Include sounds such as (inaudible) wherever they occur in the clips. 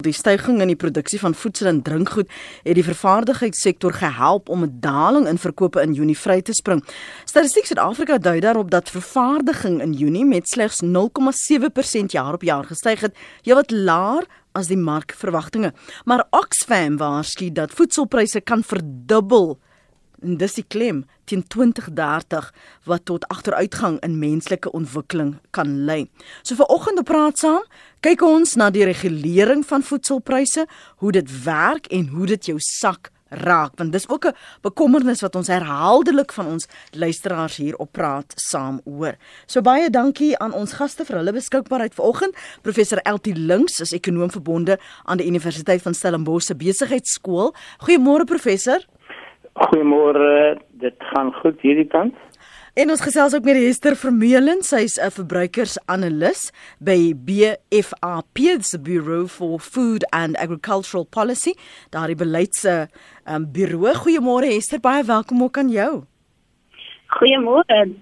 Die stygings in die produksie van voedsel en drinkgoed het die vervaardigingssektor gehelp om 'n daling in verkope in Junie vry te spring. Statistiek Suid-Afrika dui daarop dat vervaardiging in Junie met slegs 0,7% jaar op jaar gestyg het, heelwat laer as die markverwagtinge. Maar Oxfam waarsku dat voedselpryse kan verdubbel en dis die klem teen 2030 wat tot agteruitgang in menslike ontwikkeling kan lei. So vir oggend op praat saam, kyk ons na die regulering van voedselpryse, hoe dit werk en hoe dit jou sak raak want dis ook 'n bekommernis wat ons herhaaldelik van ons luisteraars hier op praat saam hoor. So baie dankie aan ons gaste vir hulle beskikbaarheid vanoggend. Professor Eltie Links is ekonoom verbonde aan die Universiteit van Stellenbosch se Besigheidsskool. Goeiemôre professor. Goeiemôre, dit gaan goed hierdie kant. En ons gesels ook met Hester Vermeulen, sy's 'n verbruikersanalis by BFAP, the Bureau for Food and Agricultural Policy, daardie beleidse um, bureau. Goeiemôre Hester, baie welkom ook aan jou. Goeiemôre.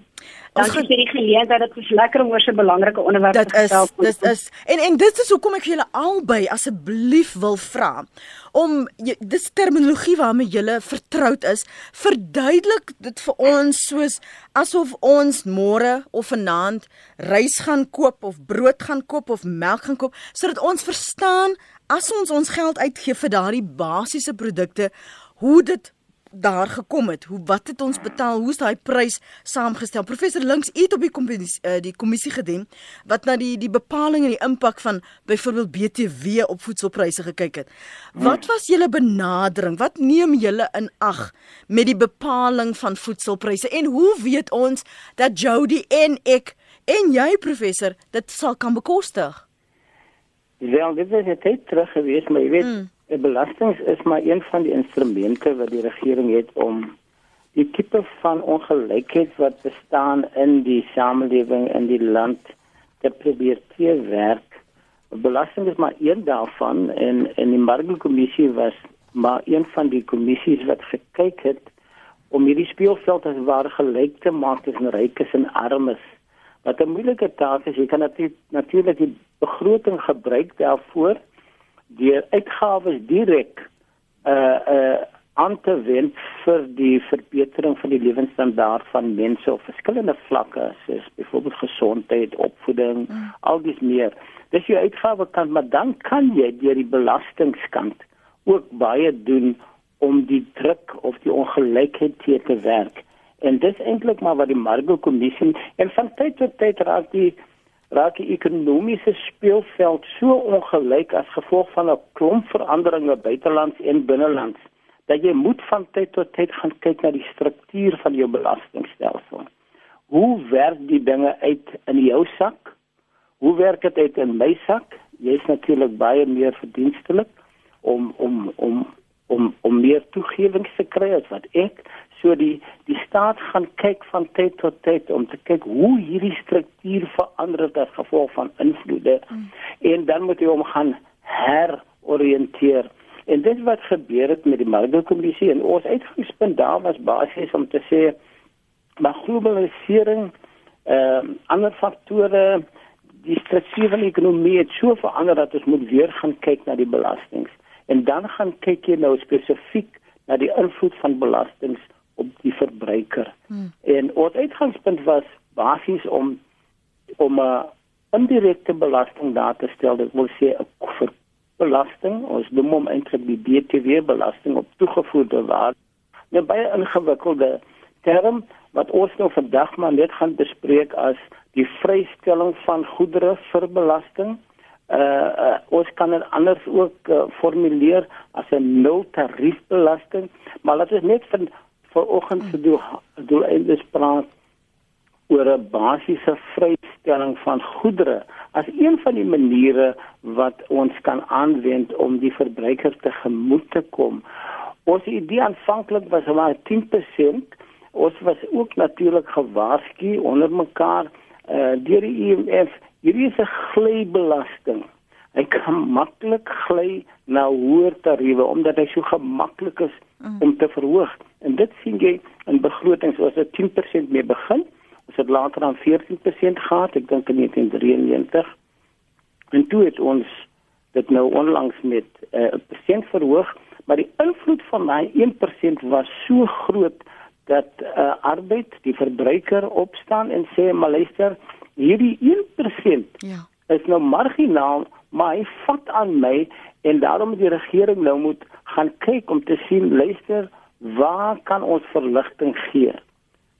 Dankie vir die geleentheid. Dit is lekker om oor so 'n belangrike onderwerp te gesels. Dit is en en dit is hoekom ek vir julle albei asseblief wil vra om dis terminologie waarmee julle vertroud is, verduidelik dit vir ons soos asof ons môre of vanaand rys gaan koop of brood gaan koop of melk gaan koop, sodat ons verstaan as ons ons geld uitgee vir daardie basiese produkte, hoe dit daar gekom het. Hoe wat het ons betaal? Hoe is daai prys saamgestel? Professor Links het op die kommissie uh, die kommissie gedien wat na die die bepaling en die impak van byvoorbeeld BTW op voedselpryse gekyk het. Wat was julle benadering? Wat neem julle in ag met die bepaling van voedselpryse en hoe weet ons dat Jody en ek en jy professor dit sal kan bekostig? Wel, dit is net terug gewees, maar jy weet hmm. 'n belasting is maar een van die instrumente wat die regering het om die tipe van ongelykheid wat bestaan in die samelewing in die land te probeer te werk. Belasting is maar een daarvan en en die markkommissie was maar een van die kommissies wat gekyk het om hierdie speelveld as ware gelyk te maak tussen rykes en armes. Wat 'n moeilike taak is, jy kan natuurlik die begroting gebruik daarvoor deur uitgawes direk uh uh aan te wend vir die verbetering van die lewensstandaard van mense op verskillende vlakke soos byvoorbeeld gesondheid, opvoeding, mm. al dis meer. Dis jou uitgawe kan maar dan kan jy deur die belastingskant ook baie doen om die druk of die ongelykheid te te werk. En dis eintlik maar wat die Margo-kommissie en van tyd tot tyd raak die raak die ekonomiese speelveld so ongelyk as gevolg van 'n klomp veranderinge buitelands en binnelands dat jy moet van tyd tot tyd gaan kyk na die struktuur van jou belastingstelsel. Hoe werk die dinge uit in jou sak? Hoe werk dit uit in my sak? Jy's natuurlik baie meer verdienstelik om om om om om meer toegewings te kry as wat ek So die die staat gaan kyk van tyd tot tyd om te kyk hoe hierdie struktuur verander as gevolg van invloede mm. en dan moet jy hom gaan heroriënteer. En dit wat gebeur het met die markkommissie en ons uitgangspunt daar was basies om te sê maar globalisering ehm uh, ander faktore die struktuur van die ekonomie het so verander dat ons moet weer gaan kyk na die belastings en dan gaan kyk jy nou spesifiek na die invloed van belastings op die verbruiker. Hmm. En ons uitgangspunt was basies om om 'n indirekte belasting daar te stel. Dit wil sê 'n belasting, ons noem hom eintlik die BTW belasting op toegevoegde waarde. 'n Baie ingewikkelde term wat ons nou vandag maar net gaan bespreek as die vrystelling van goedere vir belasting. Uh, uh ons kan dit anders ook uh, formuleer as 'n nul tariefbelasting, maar laat ons net van vanoggend se doel doeleindes praat oor 'n basiese vrystelling van goedere as een van die maniere wat ons kan aanwend om die verbruiker te gemoed te kom. Ons idee aanvanklik was maar 10%. Ons was ook natuurlik gewaarsku onder mekaar uh, deur die IMF hierdie is 'n glybelasting. Hy kan maklik gly na hoër tariewe omdat hy so gemaklik is mm. om te verhoog. En dit sien jy in begrotings as dit 10% mee begin, as dit later aan 14% gaan, ek dink in 1993. En toe het ons dit nou onlangs met 'n uh, persent verhoog, maar die invloed van daai 1% was so groot dat uh, arbeid die verbruiker opstaan en sê maar luister hierdie 1% ja. is nou marginaal maar hy vat aan my en daarom die regering nou moet gaan kyk om te sien luister waar kan ons verligting gee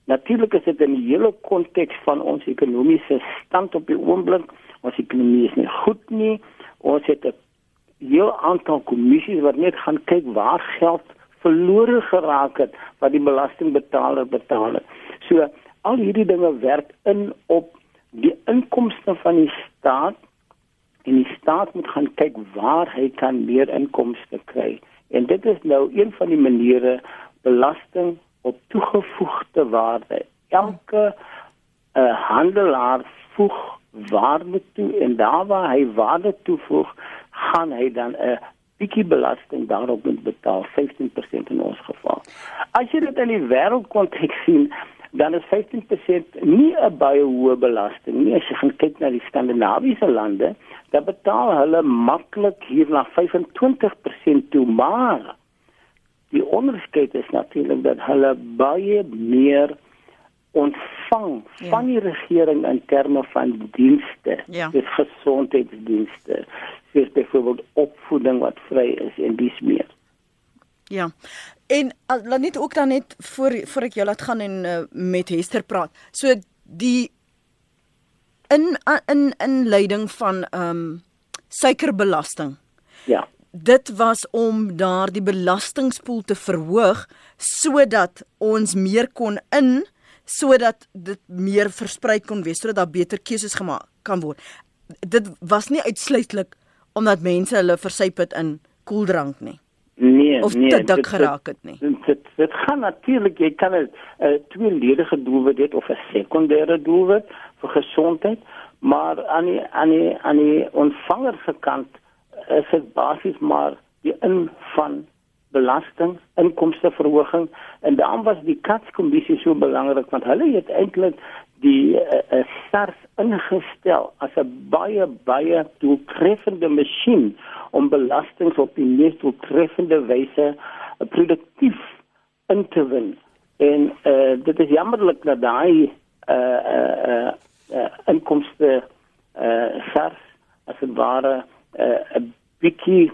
Natuurlik is dit in die hele konteks van ons ekonomiese stand op die oomblik. Ons ekonomie is nie goed nie. Ons het 'n heel aantal kommissies wat net gaan kyk waar geld verlore geraak het wat die belastingbetaler betaal het. So al hierdie dinge werk in op die inkomste van die staat en die staat moet gaan kyk waar hy kan meer inkomste kry. En dit is nou een van die maniere belasting op toegevoegde waarde. Elke uh, handelaar voeg waarde toe en daar waar hy waarde toevoeg, gaan hy dan 'n bietjie belasting daarop moet betaal, 15% in ons geval. As jy dit in die wêreldkonteks sien, dan is 15% nie 'n baie hoë belasting nie. As jy gaan kyk na die Skandinawiese lande, dan betaal hulle maklik hier na 25% toe, maar Die onderskeid is natuurlik dat hulle baie meer ontvang ja. van die regering in terme van dienste, ja. dis gesondheidsdienste, soos byvoorbeeld opvoeding wat vry is en dis meer. Ja. En laat net ook dan net voor voor ek jou laat gaan en uh, met Hester praat. So die in in in leiding van ehm um, suikerbelasting. Ja dit was om daardie belastingpool te verhoog sodat ons meer kon in sodat dit meer versprei kon wees sodat daar beter keuses gemaak kan word. Dit was nie uitsluitlik omdat mense hulle versuip het in koeldrank nie. Nee, of nee, te dik geraak het nie. Dit dit, dit gaan natuurlik jy kan 'n tweeledige doelwit hê of 'n sekondêre doelwit vir gesondheid, maar aan die aan die aan die ontvanger se kant is dit basies maar die in van belasting, inkomsteverhoging en daarom was die katskommissie so belangrik want hulle het eintlik die uh, uh, SARS ingestel as 'n baie baie doeltreffende masjien om belastings op die mees doeltreffende wyse uh, produktief in te win. En uh, dit is jammerlik dat daai uh, uh, uh, uh, inkomste uh, SARS as 'n ware 'n uh, bietjie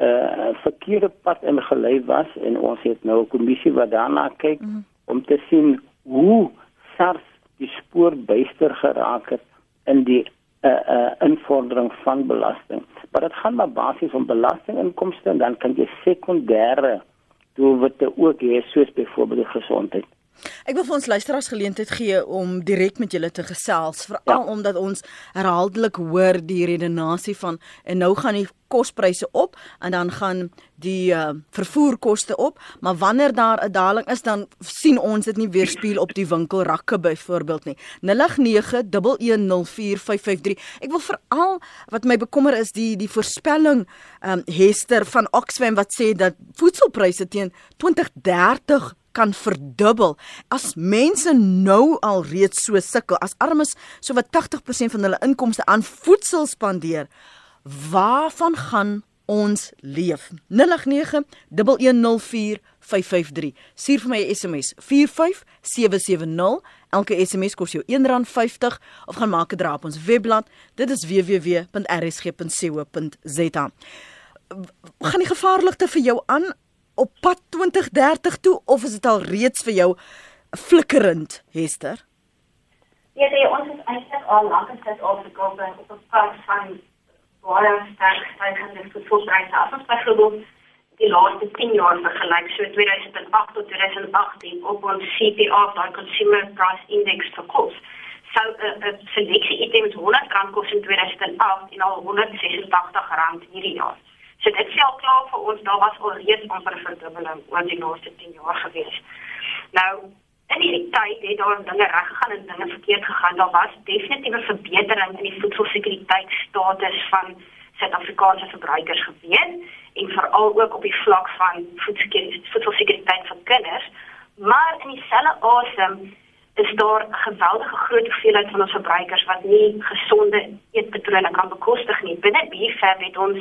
uh verkeerde pad ingelei was en ons het nou 'n kommissie wat daarna kyk mm. om te sien hoe SARS die spoor byster geraak het in die uh uh invordering van belasting. Maar dit gaan maar basies om belastinginkomste en dan kan jy sekondêre doelwitte ook hê soos byvoorbeeld gesondheid. Ek wil vir ons luisteraars geleentheid gee om direk met julle te gesels, veral ja. omdat ons herhaaldelik hoor die redenasie van en nou gaan die kospryse op en dan gaan die uh, vervoerkoste op, maar wanneer daar 'n daling is dan sien ons dit nie weerspieël op die winkelrakke byvoorbeeld nie. 0891104553. Ek wil veral wat my bekommer is die die voorspelling um, Hester van Oxfam wat sê dat voedselpryse teen 2030 kan verdubbel. As mense nou al reeds so sukkel, as armes so wat 80% van hulle inkomste aan voedsel spandeer, waarvan gaan ons leef? 0891104553. Stuur vir my 'n SMS 45770. Elke SMS kos jou R1.50 of gaan maak 'n draai op ons webblad. Dit is www.rsg.co.za. Gaan die gevaarligte vir jou aan op pad 2030 toe of is dit al reeds vir jou flikkerend, Hester? Ja, nee, ons is eintlik al lank in Suid-Afrika op 'n pad van baie sterk stygende voedselpryse. As ons byvoorbeeld die laaste 10 jaar vergelyk, so 2008 tot 2018 op ons CPI, daai Consumer Price Index vir kos, sou 'n seleksie items 100 rand kos in 2008 en al 186 rand hierdie jaar. So dit sê al klaar vir ons daar was al reeds amper 'n verdubbeling oor die laaste 10 jaar gewees. Nou in hierdie tyd het daar dinge reg gegaan en dinge verkeerd gegaan. Daar was definitief 'n verbetering in die voedselsekuriteitstatus van Suid-Afrikaanse verbruikers gewees en veral ook op die vlak van voedselsekuriteit vir kinders. Maar in dieselfde asem is daar 'n geweldige groot hoeveelheid van ons verbruikers wat nie gesonde eetpatrone kan bekostig nie. Binne BFAB het ons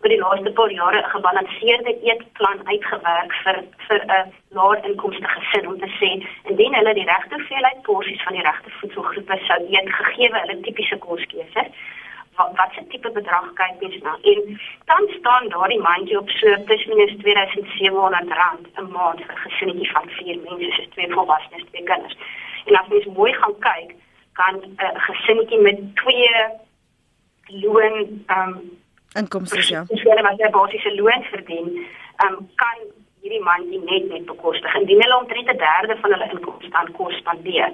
oor die laaste paar jare 'n gebalanseerde eetplan uitgewerk vir vir 'n lae inkomste gesin om te sê indien hulle die regte hoeveelheid porsies van die regte voedselgroepe sou eet gegee hulle tipiese koskeuses wat wat se tipe bedrag kyk mens na en dan staan daardie mandjie op so tussen minus 2700 rand 'n maand vir 'n gesinnetjie van 4 mense soos twee volwassenes twee kinders. En as mens mooi gaan kyk kan 'n uh, gesinnetjie met twee loon um inkomste ja dis hulle wat 'n basiese loon verdien um kan hierdie mandjie net net bekostig. Indien hulle omtrent 'n derde van hulle inkomste aan kos spandeer.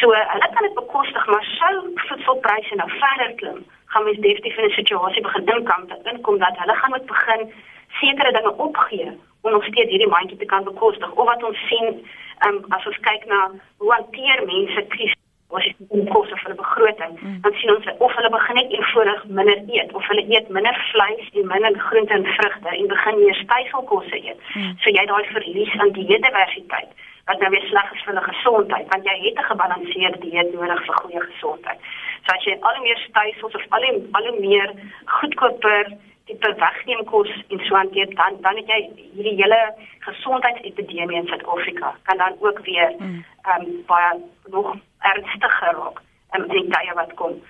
So hulle kan dit bekostig maar sou voedselpryse nou verder klim gaan mens definitief in 'n situasie begin dink aan dat inkom dat hulle gaan moet begin sekere dinge opgee om nog steeds hierdie mandjie te kan bekostig. Of wat ons sien um, as ons kyk na hoe hanteer mense krisis as jy kyk na kosse vir 'n begroting mm. dan sien ons of hulle begin net eenvoudig minder eet of hulle eet minder vleis en minder groente en vrugte en begin meer styfselkosse eet mm. so jy daai verlies aan dieetdiversiteit wat nou weer sleg is vir hulle gesondheid want jy het 'n gebalanseerde dieet nodig vir goeie gesondheid So as jy al hoe meer stysels of al hoe al hoe meer goedkoper tipe wegneem kos en so hanteer dan dan het jy hierdie hele gesondheidsepidemie in Suid-Afrika kan dan ook weer hmm. ehm um, baie nog ernstiger raak um, in die tye wat kom.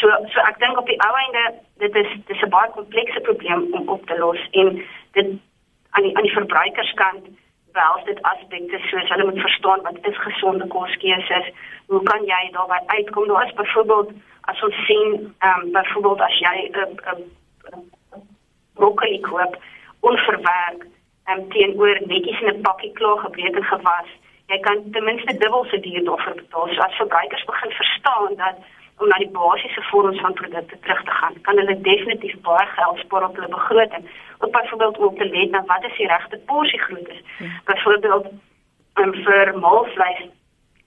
So so ek dink op die ou einde dit is dis 'n baie komplekse probleem om op te los en dit aan die aan die verbruikerskant wel dit aspekte soos hulle moet verstaan wat is gesonde koskeuses. Hoe kan jy daarby uitkom? Nou as byvoorbeeld as ons sien ehm um, byvoorbeeld as jy 'n uh, uh, uh, broccoli koop onverwerk en um, teenoor netjies in 'n pakkie klaar gebreek en gewas, jy kan ten minste dubbel so duur daarvoor betaal. So as verbruikers begin verstaan dat om na die basiese vorms van produkte terug te gaan, kan hulle definitief baie geld spaar op hulle begroting. Ook byvoorbeeld om te let na wat is die regte porsie grootte. Ja. Byvoorbeeld um, vir maalvleis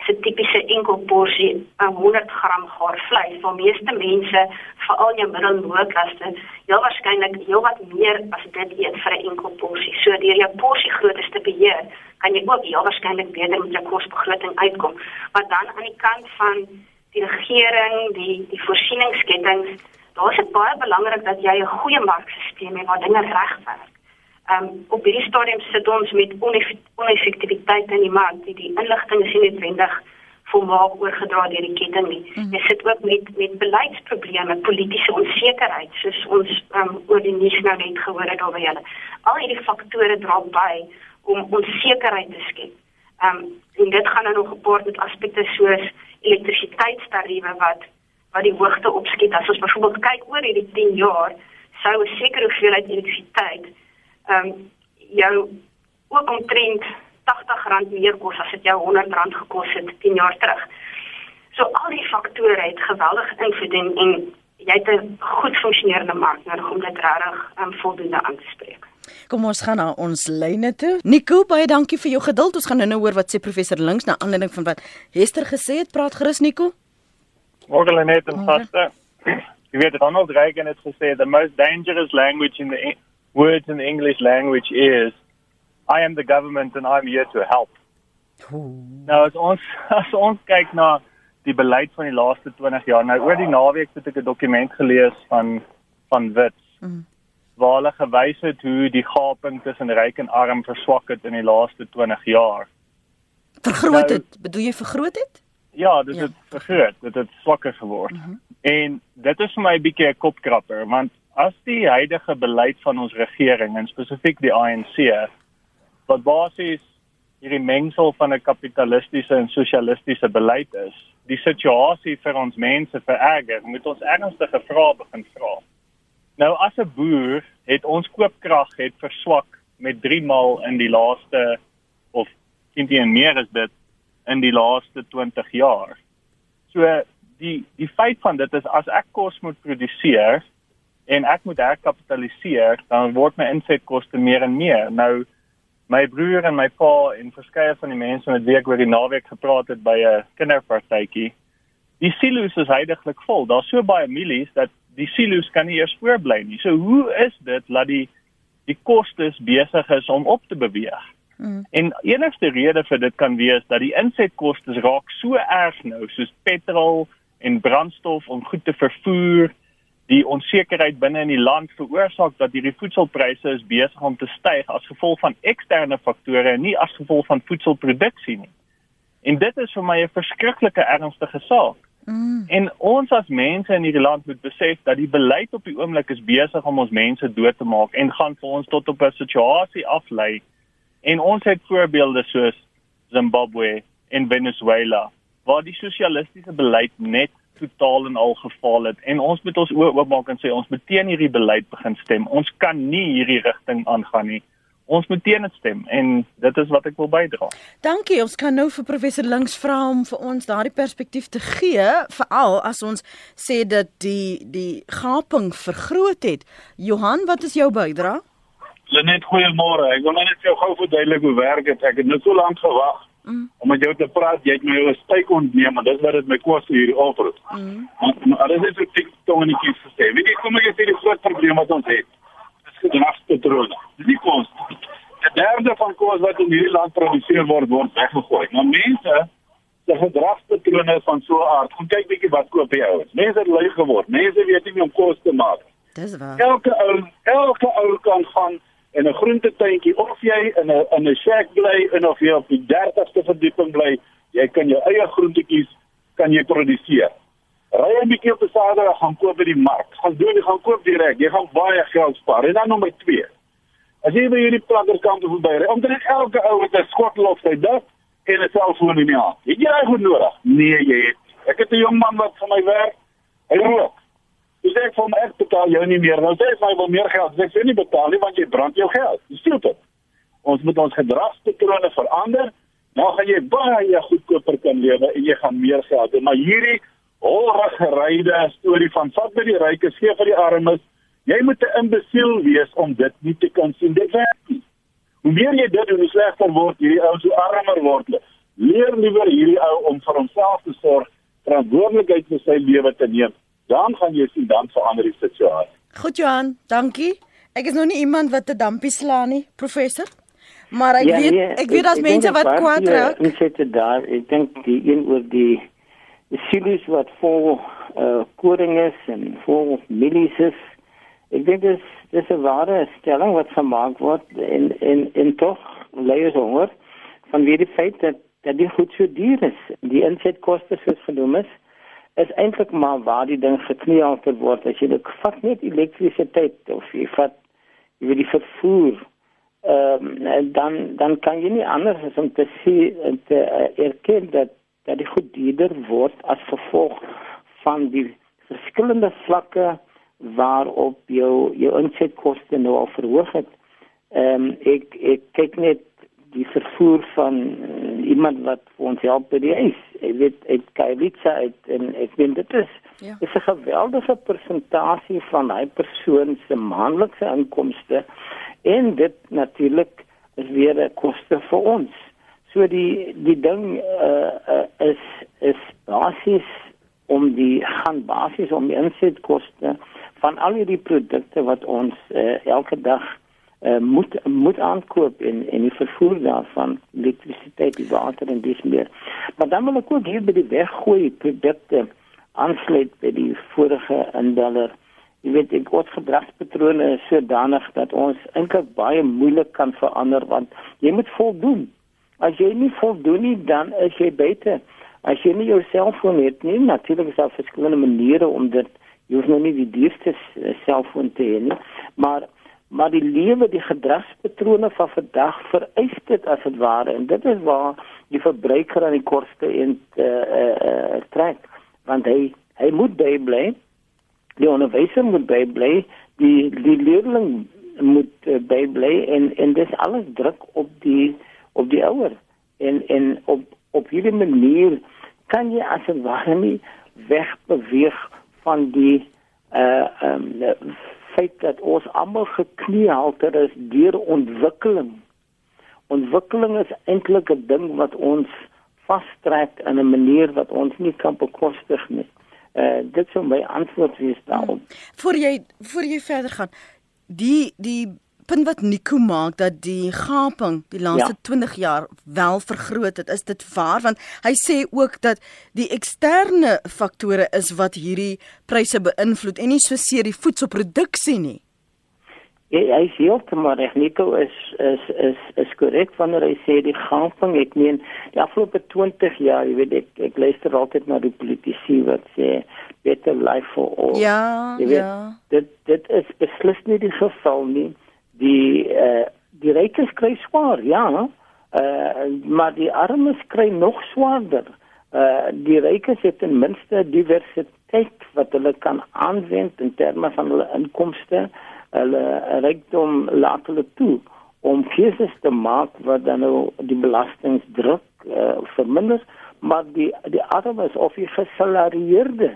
se tipiese enkel porsie 'n 100 gram gaar vleis. Vir meeste mense, veral jou middelhoogklasse, heel waarskynlik heelwat meer as dit eet vir 'n enkel porsie. So deur jou porsie grootte te beheer, kan jy ook heel waarskynlik beter met jou kosbegroting uitkom. Maar dan aan die kant van die regering, die die voorsieningskettings, daar is dit baie belangrik dat jy 'n goeie markstelsel het waar dinge reg werk. Um, op hierdie stadium sit ons met oneffektiwiteit in die mark. Die, die inligting is nie noodwendig volmaak oorgedra deur die ketting nie. Mm. Jy sit ook met met beleidsprobleme, politieke onsekerheid, soos ons um, oor die nuus nou net gehoor het oor julle. Al hierdie faktore dra by om onsekerheid te skep. Ehm um, en dit gaan nou nog gepaard met aspekte soos elektrisiteitstariewe wat wat die hoogte opskiet. As ons byvoorbeeld kyk oor hierdie 10 jaar, sou 'n sekere hoeveelheid elektrisiteit ehm um, jou ook omtrent R80 meer kos as dit jou R100 gekos het 10 jaar terug. So al die faktore het geweldig invloed en, en jy het 'n goed funksionerende mark nodig om dit regtig um, voldoende aan te spreek. Kom ons gaan na ons lyne toe. Nico, baie dankie vir jou geduld. Ons gaan nou-nou hoor wat sê professor Links na aanleiding van wat Hester gesê het. Praat gerus Nico. Môre net en vaste. (clears throat) Jy weet Donald Reagan het gesê the most dangerous language in the words in the English language is I am the government and I'm here to help. Ooh. Nou as ons (laughs) as ons kyk na die beleid van die laaste 20 jaar. Nou oor die naweek het ek 'n dokument gelees van van Wits. Mm. Waar hulle gewys het hoe die gaping tussen ryk en arm verswak het in die laaste 20 jaar. Vergroot nou, het, bedoel jy vergroot het? Ja, dit ja. het vergroot, dit het swakker geword. Mm -hmm. En dit is vir my 'n bietjie 'n kopkrapper want as die huidige beleid van ons regering en spesifiek die ANC wat basies hierdie mengsel van 'n kapitalistiese en sosialistiese beleid is, die situasie vir ons mense vererger, moet ons ernstige vrae begin vra. Nou as 'n boer het ons koopkrag het verswak met 3 maal in die laaste of teen meer as dit in die laaste 20 jaar. So die die feit van dit is as ek kos moet produseer en ek moet herkapitaliseer, dan word my insetkoste meer en meer. Nou my broer en my pa en verskeie van die mense met wie ek oor die naweek gepraat het by 'n kinderpartytjie, die silo's is heidaglik vol. Daar's so baie mielies dat die silo's kan nie eers voorbly nie. So hoe is dit dat die die kostes besig is om op te beweeg? Mm. En enigste rede vir dit kan wees dat die insetkoste raak so erg nou soos petrol en brandstof om goed te vervoer die onsekerheid binne in die land veroorsaak dat hierdie voedselpryse is besig om te styg as gevolg van eksterne faktore en nie as gevolg van voedselproduksie nie. En dit is vir my 'n verskriklike ernstige saak. Mm. En ons as mense in hierdie land moet besef dat die beleid op die oomblik is besig om ons mense dood te maak en gaan vir ons tot op 'n situasie aflei. En ons het voorbeelde soos Zimbabwe en Venezuela waar die sosialistiese beleid net totaal en al gefaal het en ons moet ons oë oopmaak en sê ons moet teen hierdie beleid begin stem. Ons kan nie hierdie rigting aangaan nie. Ons moet teen dit stem en dit is wat ek wil bydra. Dankie. Ons kan nou vir professor Links vra om vir ons daardie perspektief te gee, veral as ons sê dat die die gaping vergroot het. Johan, wat is jou bydrae? Lenet, goeiemôre. Ek wil net vir jou gou verduidelik hoe werk dit. Ek het net so lank gewag Mm. Om met jou te praat, jy het my 'n steek ontneem, maar dis wat dit my kos hierdie oproep. Mm. Maar dit is 'n tik tongetjie gesê. Weet jy, kom ek sê die groot probleem wat ons het. Dis gedragspatrone. Dis nie kos. 'n Derde van kos wat in hierdie land geproduseer word, word weggegooi. Maar mense se gedragspatrone is van so 'n aard. Kom kyk bietjie wat koop jy ouens. Mense het lui geword. Mense weet nie hoe om kos te maak. Dis waar. Elke ou, elke ou kan gaan in 'n groentetuintjie of jy in 'n in 'n shack bly en of jy op die 30ste verdieping bly, jy kan jou eie groentetjies kan jy produseer. Ry 'n bietjie op 'n Saterdag gaan koop by die mark. Gaan doen, jy gaan koop direk. Jy gaan baie geld spaar. En dan nommer 2. As jy by hierdie planterskampe verby ry, omtrent elke ou het 'n skottel op sy dak en 'n selfoon in die hand. Het jy reg nodig? Nee, jy het. Ek het 'n jong man wat vir my werk. Hy rook. Dis ek vir my ek betaal jou nie meer. Nou sê hy wil meer geld. Ek sê nie betaal nie want jy brand jou geld. Dis stupid. Ons moet ons gedragspatrone verander. Nou gaan jy baie goedkoper kan lewe en jy gaan meer geld hê. Maar hierdie holgeryde storie van vat by die rykes gee vir die armes. Jy moet 'n imbesiel wees om dit nie te kan sien. Dit werk nie. Hoe meer jy dit doen, hoe slegter word hierdie ou, hoe armer word hy. Leer liewer hierdie ou om vir homself te sorg, verantwoordelikheid vir sy lewe te neem dan gaan jy sien dan verander die situasie. Goed Johan, dankie. Ek is nog nie iemand wat 'n dampie slaan nie, professor. Maar ek ja, weet nee, ek weet daar's mense wat kwaad raak. Ek sê dit daar, ek dink die een oor die die silis wat vol uh koring is en vol milies. Ek dink dis dis 'n ware stelling wat gemaak word en en en tog ons hoor van wie die feit dat dat die goed so duur is. Die insetkoste soos genoem is is eintlik maar waar die ding gekneelter word as jy dit vat net elektrisiteit of jy vat jy weet die vervoer ehm um, dan dan kan jy nie anders as om te sien te uh, erken dat dat die goed duurder word as gevolg van die verskillende vlakke waarop jou jou insetkoste nou al verhoog het. Ehm um, ek ek kyk net die vervoer van uh, iemand wat vir ons help by die huis. Ek weet ek Kaivitsa uit en ek weet dit is ja. is 'n geweldige persentasie van hy persoon se maandelikse inkomste en dit natuurlik is weer 'n koste vir ons. So die die ding uh, uh, is is basies om die gaan basies om die insetkoste van al hierdie produkte wat ons uh, elke dag uh, moet moet aankoop en en die vervoer daarvan elektrisiteit die water en dis meer. Maar dan wil ek ook hier by die weggooi produkte aansluit by die vorige indeller. Jy weet ek het gedragspatrone sodanig dat ons eintlik baie moeilik kan verander want jy moet voldoen. As jy nie voldoen nie dan is jy beter as jy nie jou selfoon het nie natuurlik is daar verskillende maniere om dit jy hoef nou nie die duurste selfoon te hê nie maar maar die lewe die gedragspatrone van vandag vereis dit as dit ware. En dit is waar die verbruiker aan die kortste en eh uh, uh, trek. Want hy hy moet by bly die onderwyser moet by bly die die leerling moet uh, by bly en en dis alles druk op die op die ouer. En en op op hierdie manier kan jy as 'n ware nie wegbeweeg van die eh uh, um, feit dat ons almal gekniehalter is deur ontwikkeling. Ontwikkeling is eintlik 'n ding wat ons vastrek in 'n manier wat ons nie kan bekostig nie. Uh dit sou my antwoord wees daarop. Voor jy voor jy verder gaan, die die punt wat Nico maak dat die gaping die laaste ja. 20 jaar wel vergroot het. Is dit waar? Want hy sê ook dat die eksterne faktore is wat hierdie pryse beïnvloed en nie so seer die voedselproduksie nie. Ja, hy sê heeltemal reg. Nico is is is is korrek wanneer hy sê die gaping, ek meen die afgelope 20 jaar, jy weet ek ek luister altyd na die politici wat sê better life for all. Ja, weet, ja. Dit dit is beslis nie die geval nie. Die uh, die rykes kry swaar, ja. Uh, maar die armes kry nog swaarder. Uh, die rykes het ten minste diversiteit wat hulle kan aanwend in terme van hulle inkomste hulle rykdom laat hulle toe om keuses te maak wat dan nou die belastingdruk uh, verminder maar die die armes of die gesalarieerde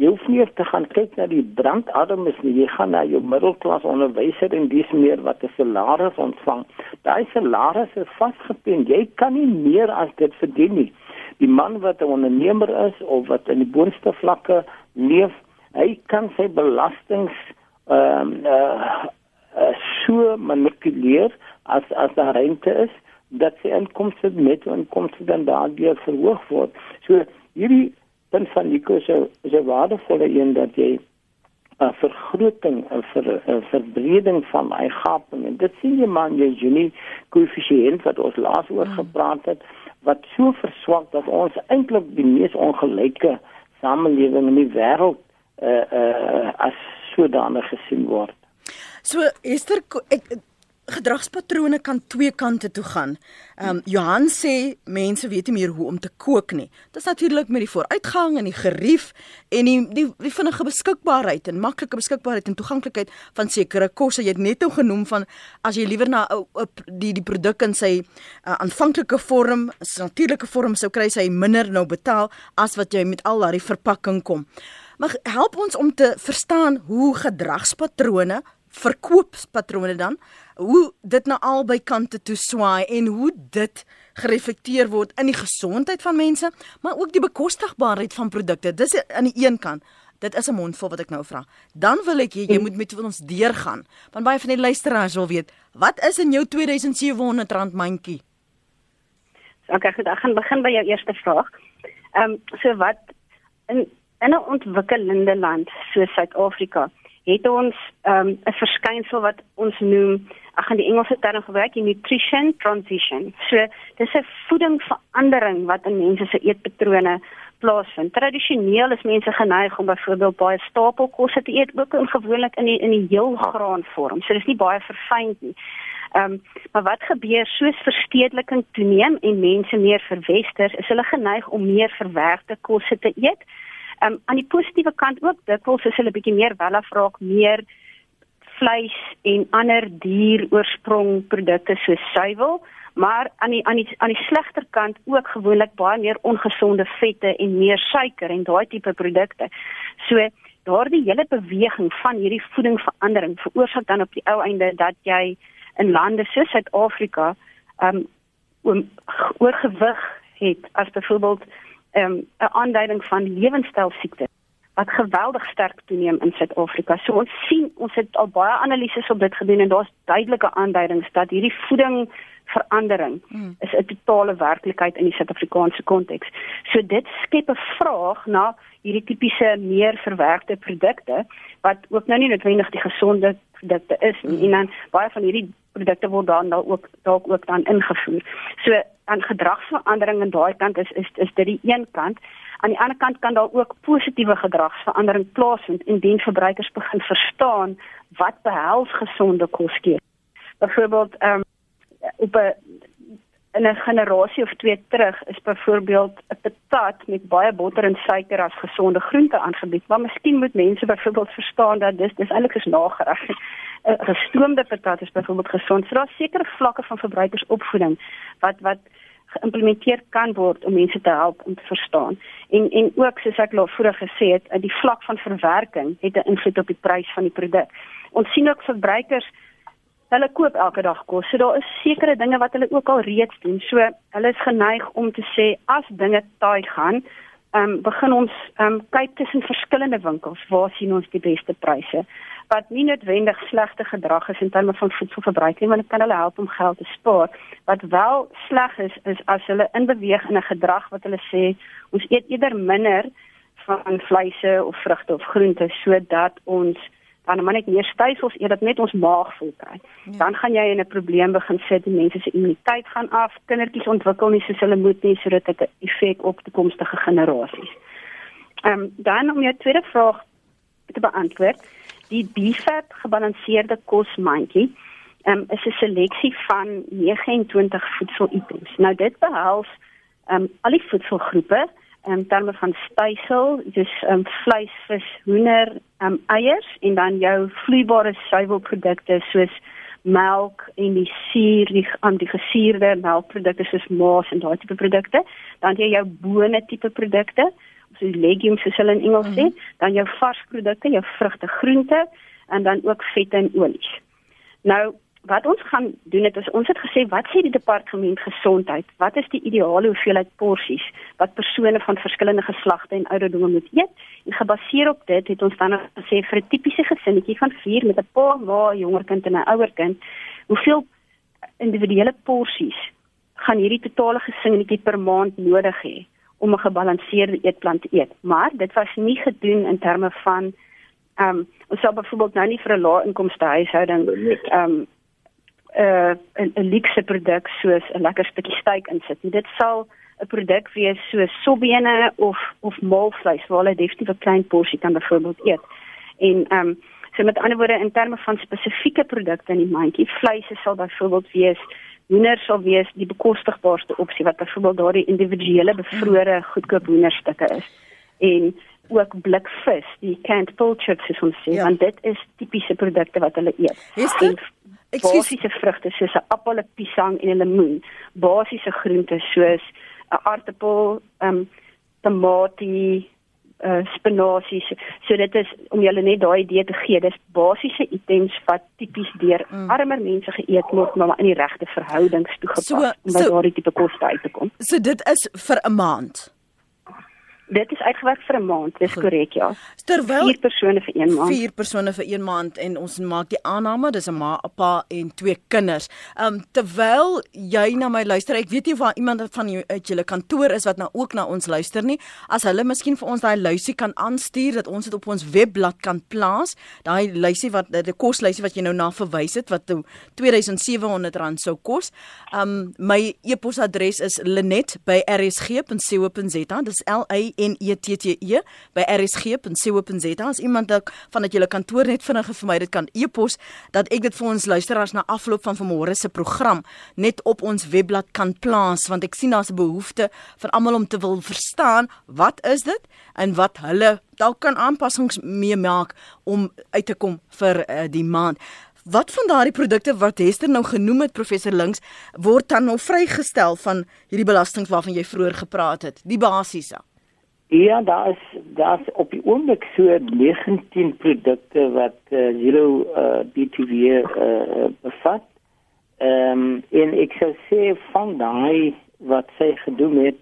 jy hoef nie te gaan kyk na die brandarmes nie. Jy gaan na jou middelklas onderwyser en dis meer wat 'n salaris ontvang. Daai salaris is vasgepin jy kan nie meer as dit verdien nie. Die man wat 'n ondernemer is of wat in die boonste vlakke leef hy kan sy belastings ehm um, uh, uh, so manipuleer as as daar rente is dat sy inkomste met inkomste dan daardeur verhoog word. So hierdie punt van die kurse is 'n waardevolle een dat jy 'n vergroting en vir 'n verbreding van my gaping en dit sien jy man jy Gini koëffisiënt wat ons laas oor hmm. gepraat het wat so verswak dat ons eintlik die mees ongelyke samelewing in die wêreld uh uh as sodanig gesien word. So Esther ek gedragspatrone kan twee kante toe gaan. Ehm um, Johan sê mense weet nie meer hoe om te kook nie. Dit is natuurlik met die vooruitgang en die gerief en die die, die vinnige beskikbaarheid en maklike beskikbaarheid en toeganklikheid van sekere kosse. Jy het net nou genoem van as jy liewer na die die produk in sy uh, aanvanklike vorm, sy natuurlike vorm sou kry, sy minder nou betaal as wat jy met al daardie verpakking kom. Maar help ons om te verstaan hoe gedragspatrone, verkoopspatrone dan, hoe dit na albei kante toe swaai en hoe dit gereflekteer word in die gesondheid van mense, maar ook die bekostigbaarheid van produkte. Dis aan die een kant. Dit is 'n mondvol wat ek nou vra. Dan wil ek jy, jy moet met ons deurgaan. Want baie van die luisteraars wil weet, wat is in jou 2700 rand mandjie? Okay, goed, ek gaan begin by jou eerste vraag. Ehm um, so wat in in 'n ontwikkelende land soos Suid-Afrika het ons ehm, 'n um, verskynsel wat ons noem ek gaan die Engelse term gebruik nutrition transition. So dis 'n voedingsverandering wat in mense se eetpatrone plaasvind. Tradisioneel is mense geneig om byvoorbeeld baie stapelkosse te eet, ook in gewoonlik in die in die heelgraan vorm. So dis nie baie verfyn nie. Ehm um, maar wat gebeur soos verstedeliking toeneem en mense meer verwester, is hulle geneig om meer verwerkte kosse te eet. Um, aan die positiewe kant ook dikwels is hulle bietjie meer welafraak, meer vleis en ander dieroorsprongprodukte soos suiwel, maar aan die aan die aan die slegter kant ook gewoonlik baie meer ongesonde vette en meer suiker en daai tipe produkte. So daardie hele beweging van hierdie voedingsverandering veroorsaak dan op die ou einde dat jy in lande soos Suid-Afrika um oorgewig het as byvoorbeeld um, 'n aanduiding van lewenstylsiektes wat geweldig sterk toeneem in Suid-Afrika. So ons sien, ons het al baie analises op dit gedoen en daar's duidelike aanduidings dat hierdie voeding verandering hmm. is 'n totale werklikheid in die Suid-Afrikaanse konteks. So dit skep 'n vraag na hierdie tipiese meer verwerkte produkte wat ook nou nie noodwendig die gesonde produkte is nie. Hmm. En dan baie van hierdie produkte word dan dalk ook dalk ook dan ingevoer. So aan gedragsverandering aan daai kant is is is dit die een kant. Aan die ander kant kan daar ook positiewe gedragsverandering plaasvind indien verbruikers begin verstaan wat behels gesonde kos gee. Byvoorbeeld ehm um, op 'n in 'n generasie of twee terug is byvoorbeeld 'n patat met baie botter en suiker as gesonde groente aangebied, maar miskien moet mense byvoorbeeld verstaan dat dis dis eintlik is nagereg. (laughs) 'n Gestoomde patat is byvoorbeeld gesond. So daar's sekere vlakke van verbruikersopvoeding wat wat geïmplementeer kan word om mense te help om te verstaan. En en ook soos ek al vroeër gesê het, die vlak van verwerking het 'n invloed op die prys van die produk. Ons sien ook verbruikers hulle koop elke dag kos. So daar is sekere dinge wat hulle ook al reeds doen. So hulle is geneig om te sê as dinge taai gaan, ehm um, begin ons ehm um, kyk tussen verskillende winkels, waar sien ons die beste pryse? wat nie noodwendig slegte gedrag is in terme van voedselverbruik nie, maar dit kan hulle help om geld te spaar. Wat wel sleg is is as hulle inbeweeg in 'n gedrag wat hulle sê ons eet eerder minder van vleise of vrugte of groente sodat ons dan maar net meer stysels eet dat net ons maag vol kry. Ja. Dan gaan jy in 'n probleem begin sit en mense se immuniteit gaan af, kindertjies ontwikkel nie soos hulle moet nie sodat dit 'n effek op toekomstige generasies. Ehm um, dan om jou tweede vraag te beantwoord, die BFAP gebalanseerde kosmandjie ehm um, is 'n seleksie van 29 voedselitems. Nou dit behels ehm um, al die voedselgroepe in terme van stysel, dis um, vleis, vis, hoender, um, eiers en dan jou vloeibare suiwelprodukte soos melk en die suur, die aan die gesuurde melkprodukte soos maas en daai tipe produkte, dan jy jou bone tipe produkte, so legumes soos hulle in Engels sê, mm -hmm. dan jou varsprodukte, jou vrugte, groente en dan ook vette en olies. Nou wat ons gaan doen het is ons het gesê wat sê die departement gesondheid? Wat is die ideale hoeveelheid porsies wat persone van verskillende geslagte en ouderdomme moet eet? En gebaseer op dit het ons dan gesê vir 'n tipiese gesinnetjie van 4 met 'n pa, ma, jonger kind en 'n ouer kind hoeveel individuele porsies gaan hierdie totale gesinnetjie per maand nodig hê om 'n gebalanseerde eetplan te eet? Maar dit was nie gedoen in terme van ehm um, ons sal byvoorbeeld nou nie vir 'n lae inkomste huishouding ehm um, uh, 'n 'n luxe produk soos 'n lekker stukkie steak insit. Dit sal 'n produk wees soos sobbene of of maalvleis waar hulle definitief 'n klein porsie kan byvoorbeeld eet. En ehm um, so met ander woorde in terme van spesifieke produkte in die mandjie, vleis sal byvoorbeeld wees hoender sal wees die bekostigbaarste opsie wat byvoorbeeld daardie individuele bevrore goedkoop hoenderstukke is. En ook blikvis, die canned poultry soos ons sê, ja. want dit is tipiese produkte wat hulle eet. Is dit basiese vrugte soos 'n appel, 'n piesang en 'n lemoen, basiese groente soos 'n aartappel, ehm um, tamatie, uh, spinasie. So dit is om julle net daai idee te gee, dis basiese items wat tipies deur mm. armer mense geëet word, maar in die regte verhoudings toegepas so, om by so, daardie tipe koste uit te kom. So dit is vir 'n maand dit is uitgewerk vir 'n maand, dis korrek ja. Terwyl vier persone vir een maand. Vier persone vir een maand en ons maak die aanname dis 'n ma, 'n pa en twee kinders. Um terwyl jy na my luister, ek weet nie of daar iemand van jou uit julle kantoor is wat nou ook na ons luister nie. As hulle miskien vir ons daai lysie kan aanstuur dat ons dit op ons webblad kan plaas, daai lysie wat die koslysie wat jy nou na verwys het wat R2700 sou kos. Um my e-posadres is linet@rsg.co.za. Dis L A E T T E by rsg.co.za as iemand dalk van dat julle kantoor net vinnig vir my dit kan e-pos dat ek dit vir ons luisteraars na afloop van vanmôre se program net op ons webblad kan plaas want ek sien daar's 'n behoefte van almal om te wil verstaan wat is dit en wat hulle dalk kan aanpassings mee maak om uit te kom vir uh, die maand. Wat van daardie produkte wat Hester nou genoem het professor Links word dan nou vrygestel van hierdie belastings waarvan jy vroeër gepraat het, die basiese? Ja, daar is daar is op die oomblik so 19 produkte wat uh, zero uh, BTW uh, bevat. Ehm um, en ek sou sê van daai wat sy gedoen het,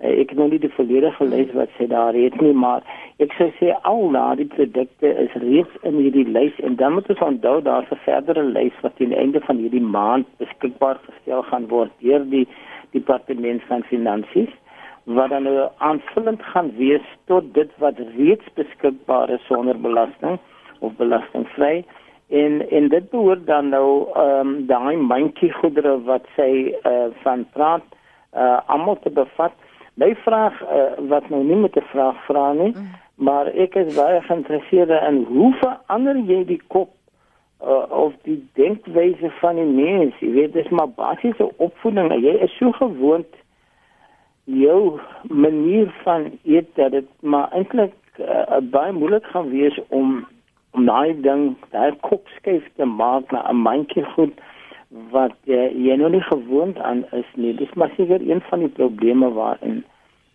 uh, ek het nog nie die volledige lys wat sy daar het nie, maar ek sou sê al daai produkte is reeds in hierdie lys en dan moet ons onthou daar's 'n verdere lys wat teen die einde van hierdie maand beskikbaar gestel gaan word deur die departement van finansies wat dan nou aanvullend gaan wees tot dit wat reeds beskikbaar is sonder belasting of belastingvry en en dit behoort dan nou ehm um, daai mandjie goedere wat sy uh, van praat uh, almal te bevat. My vraag uh, wat nou nie met 'n vraag vra nie, mm. maar ek is baie geïnteresseerd in hoe verander jy die kop uh, of die denkwyse van die mens? Jy weet dis maar basiese opvoeding. Jy is so gewoond jou manier van eet dat dit maar eintlik uh, baie moeilik gaan wees om om daai ding daai kopskuif te maak na 'n mandjie goed wat uh, jy nog nie gewoond aan is nie. Dis maar seker een van die probleme waarin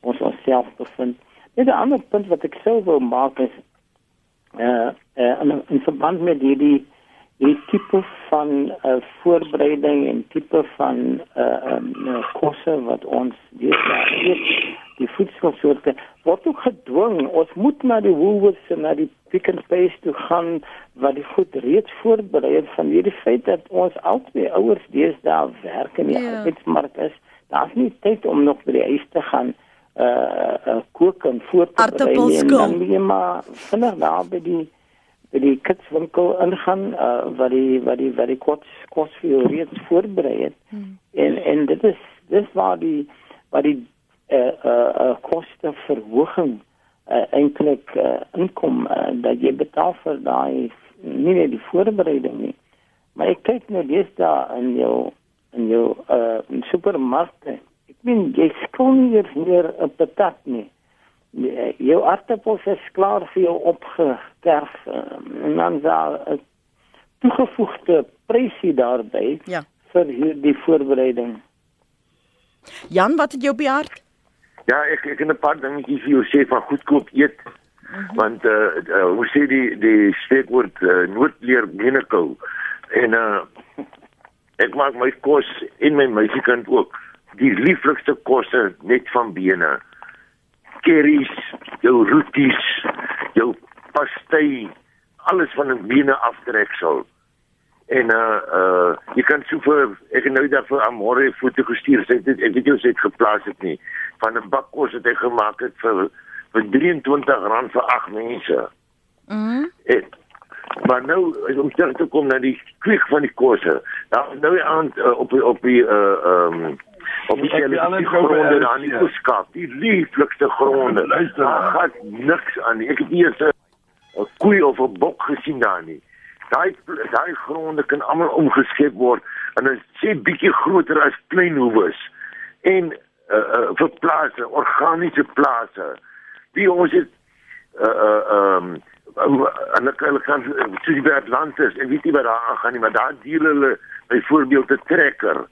ons onsself bevind. Net 'n ander punt wat ek sou wou maak is uh, uh in, in verband met hierdie die tipe van uh, voorbereiding en tipe van uh, um, kosse wat ons weet die voedselsoorte word ook gedwing. Ons moet na die Woolworths en na die Pick n Pay toe gaan wat die goed reeds voorberei het van hierdie feit dat ons albei ouers deesdae werk in die yeah. Ja. arbeidsmark is. Daar's nie tyd om nog by die huis te gaan uh, uh kook en voorberei nie. Dan moet jy maar vinnig daar by die die kitswinkel ingaan uh wat die wat die wat die kos kos vir reeds voorberei het. Hmm. En en dit is dis waar die waar die uh, uh, uh, kosteverhoging uh, eintlik uh, inkom uh, dat jy betaal vir daai nie net die voorbereiding nie maar ek kyk nou dis daar in jou in jou uh, supermarkte ek meen jy skoon hier hier 'n patat nie jou aardappels is klaar vir jou opgekerf uh, en dan daar 'n toegevoegde prysie daarbey ja. vir hierdie voorbereiding Jan, wat het jou bejaard? Ja, ek ek het 'n paar dingetjies vir jou sê van goedkoop eet. Mm -hmm. Want eh uh, uh, hoe sê die die spreekwoord uh, noodleer menekou. En uh ek maak my kos en my meisiekind ook die lieflikste kosse net van bene. Curries, jou roeties, jou pastei, alles van 'n bene aftreksel en uh uh jy kan so vir ek nou daar vir Amore foto gestuur sê dit ek weet jy sê dit geplaas het nie van 'n bak kos wat hy gemaak het vir vir 23 rand vir ag mense. Mhm. Mm maar nou is om terug te kom na die kwiek van die kosse. Nou nou aan uh, op op die uh um op die hele gronde daar in die kuskap, die lieflikste gronde. Luister, gaan niks aan nie. Ek het eers 'n koei of 'n bok gesien daar nie. Daai daai gronde kan almal omgeskep word en dit sê bietjie groter as klein hoewes en uh, uh, vir plase organiese plase. Wie ons het uh uh um en ek hulle kan toe die Atlantis en weet jy wat daar aangaan nie maar daar deel hulle byvoorbeeld 'n trekker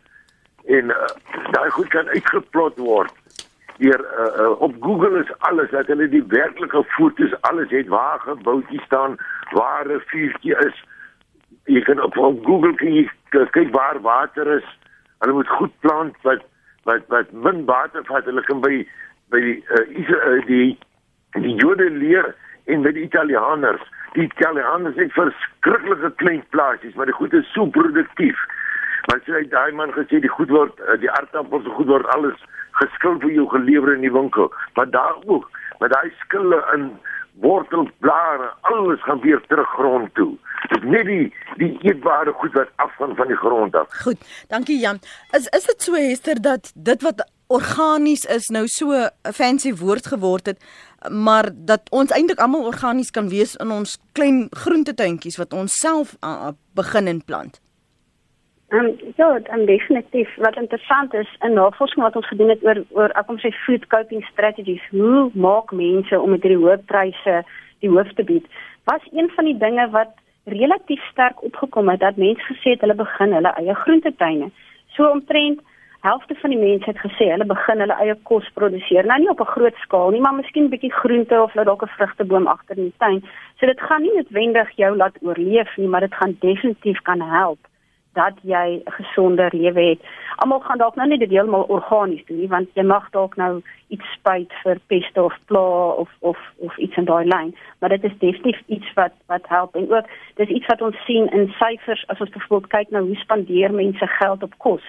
en uh, daai goed kan uitgeplot word hier uh, uh, op Google is alles dat hulle die werklike foto's alles het waar geboutjies staan waar 'n vuurtjie is. Jy kan op, op Google kan jy kyk waar water is. Hulle moet goed plant wat wat wat min water vat. Hulle kan by by die uh, die die Jode leer en by die Italianers. Die Italianers het verskriklike klein plaasies maar die goed is so produktief want sy daai man gesê die goed word die aardappels goed word alles geskil vir jou gelewer in die winkel. Maar daar ook, met daai skille in wortelblare, alles gaan weer terug grond toe. Dit net die die eetbare goed wat afgaan van die grond af. Goed. Dankie Jan. Is is dit so Hester dat dit wat organies is nou so 'n fancy woord geword het, maar dat ons eintlik almal organies kan wees in ons klein groentetuintjies wat ons self uh, begin en plant? Um, ja, dan definitief. Wat interessant is, in navorsing wat ons gedoen het oor oor ek kom sê food coping strategies, hoe maak mense om met hierdie hoë pryse die hoof te bied? Was een van die dinge wat relatief sterk opgekom het dat mense gesê het hulle begin hulle eie groentetuine. So omtrent helfte van die mense het gesê hulle begin hulle eie kos produseer. Nou nie op 'n groot skaal nie, maar miskien 'n bietjie groente of hulle dalk 'n vrugteboom agter in die tuin. So dit gaan nie noodwendig jou laat oorleef nie, maar dit gaan definitief kan help dat jy 'n gesonder lewe het. Almal gaan dalk nou nie dit heeltemal organies doen nie, want jy mag dalk nou iets spuit vir peste of pla of of of iets in daai lyn, maar dit is definitief iets wat wat help en ook dis iets wat ons sien in syfers as ons byvoorbeeld kyk na hoe spandeer mense geld op kos.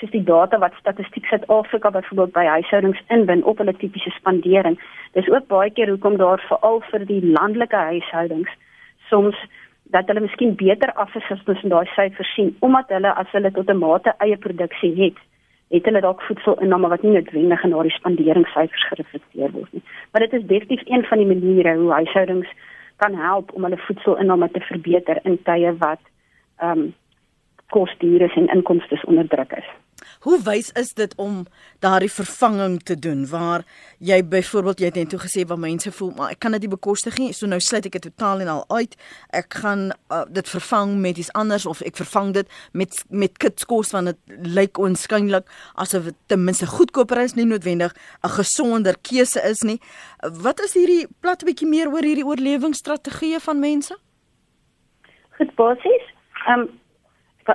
Dis die data wat Statistiek Suid-Afrika byvoorbeeld by huishoudings inbin op hulle tipiese spandering. Dis ook baie keer hoekom daar veral vir die landelike huishoudings soms dat hulle miskien beter af is as ons in daai syfers sien omdat hulle as hulle tot 'n mate eie produksie het het hulle dalk voedselinname wat nie noodwendig in daardie spanderingssyfers gereflekteer word nie. Maar dit is definitief een van die maniere hoe huishoudings kan help om hulle voedselinname te verbeter in tye wat ehm um, kosdiere en inkomste onder druk is Hoe wys is dit om daardie vervanging te doen? Waar jy byvoorbeeld jy het net toe gesê waar mense voel maar ek kan dit nie bekostig nie so nou sluit ek dit totaal en al uit. Ek gaan uh, dit vervang met iets anders of ek vervang dit met met kitskos want dit lyk onskynlik asof dit ten minste goedkoper is nie noodwendig 'n gesonder keuse is nie. Wat is hierdie plat bietjie meer oor hierdie oorlewingsstrategieë van mense? Goed basies. Um,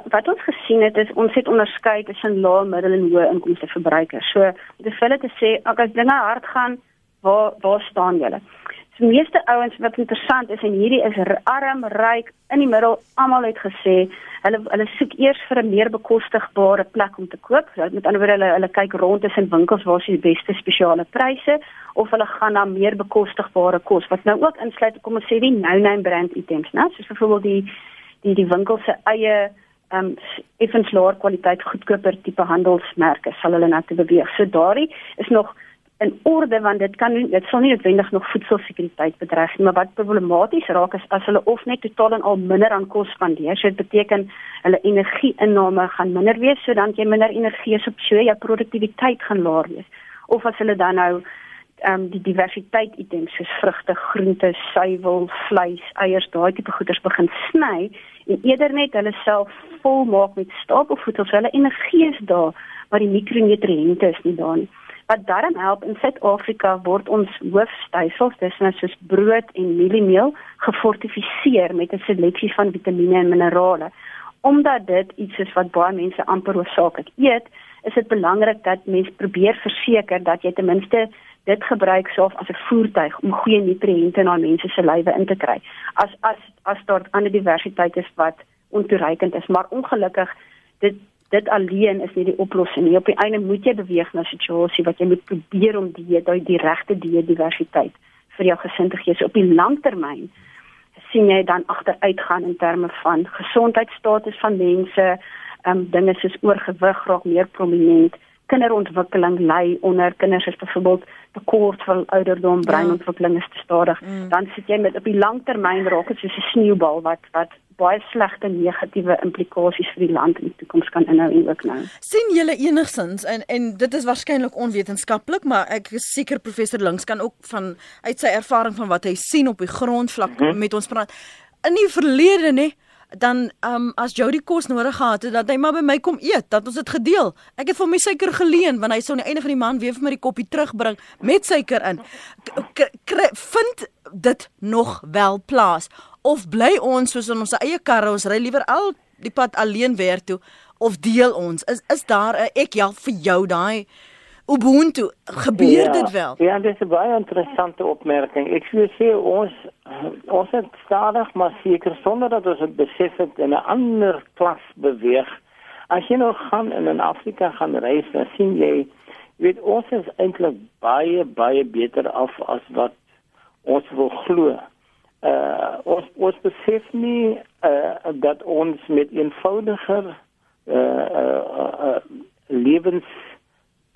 wat, ons gesien het is ons het onderskei tussen lae, middel en hoë inkomste verbruikers. So dit is hulle te sê, ag as dinge hard gaan, waar waar staan julle? Die meeste ouens wat interessant is en hierdie is arm, ryk, in die middel, almal het gesê hulle hulle soek eers vir 'n meer bekostigbare plek om te koop. So, met ander woorde hulle hulle kyk rond tussen winkels waar sy die beste spesiale pryse of hulle gaan na meer bekostigbare kos wat nou ook insluit kom ons sê die no-name brand items, né? Soos byvoorbeeld die die die winkel se eie ehm um, effens laer kwaliteit goedkoper tipe handelsmerke sal hulle na te beweeg. So daardie is nog in orde want dit kan nie dit sal nie noodwendig nog voedselsekuriteit bedreig nie maar wat problematies raak is as hulle of net totaal en al minder aan kos spandeer so dit beteken hulle energieinname gaan minder wees so dan jy minder energie op so jou produktiwiteit gaan laer wees of as hulle dan nou ehm um, die diversiteit items soos vrugte, groente, suiwel, vleis, eiers, daai tipe goeders begin sny en eerder net hulle self volmaak met stapelvoedsel so hulle energie is daar maar die mikronutriënte is nie daar nie. Wat daarom help in Suid-Afrika word ons hoofstysels dis nou soos brood en mieliemeel gefortifiseer met 'n seleksie van vitamiene en minerale. Omdat dit iets is wat baie mense amper hoofsaaklik eet is dit belangrik dat mense probeer verseker dat jy ten minste dit gebruik self as 'n voertuig om goeie nutriënte na mense se lywe in te kry as as as daar ander diversiteit is wat ontoereikend is maar ongelukkig dit dit alleen is nie die oplossing nie. Op die einde moet jy beweeg na 'n situasie wat jy moet probeer om die daai die regte diversiteit vir jou gesin te gee. So op die langtermyn sien jy dan agteruitgaan in terme van gesondheidstatus van mense, ehm um, dinge soos oorgewig raak meer prominent kinderontwikkeling lê onder kinders is byvoorbeeld tekort van ouderdom breinontwikkeling is te stadig mm. dan sit jy met op die langtermyn raak dit soos 'n sneeubal wat wat baie slegte negatiewe implikasies vir die land in die toekoms kan inhou en ook nou. sien julle enigsins en en dit is waarskynlik onwetenskaplik maar ek is seker professor Links kan ook van uit sy ervaring van wat hy sien op die grondvlak mm -hmm. met ons praat in die verlede nê dan um as Jody kos nodig gehad het dat hy maar by my kom eet dat ons dit gedeel. Ek het vir my suiker geleen want hy sou aan die einde van die maand weer vir my die koppie terugbring met suiker in. K vind dit nog wel plaas of bly ons soos in ons eie karre ons ry liewer al die pad alleen werk toe of deel ons is is daar 'n ek help vir jou daai Ubuntu gebeur ja, dit wel. Ja, dit is 'n baie interessante opmerking. Ek sou sê ons ons het stadig maar seker sonder dat ons dit besef het in 'n ander klas beweeg. As jy nou gaan in in Afrika gaan reis, dan sien jy weet ons is eintlik baie baie beter af as wat ons wil glo. Uh ons ons besef nie uh dat ons met eenvoudiger uh uh, uh lewens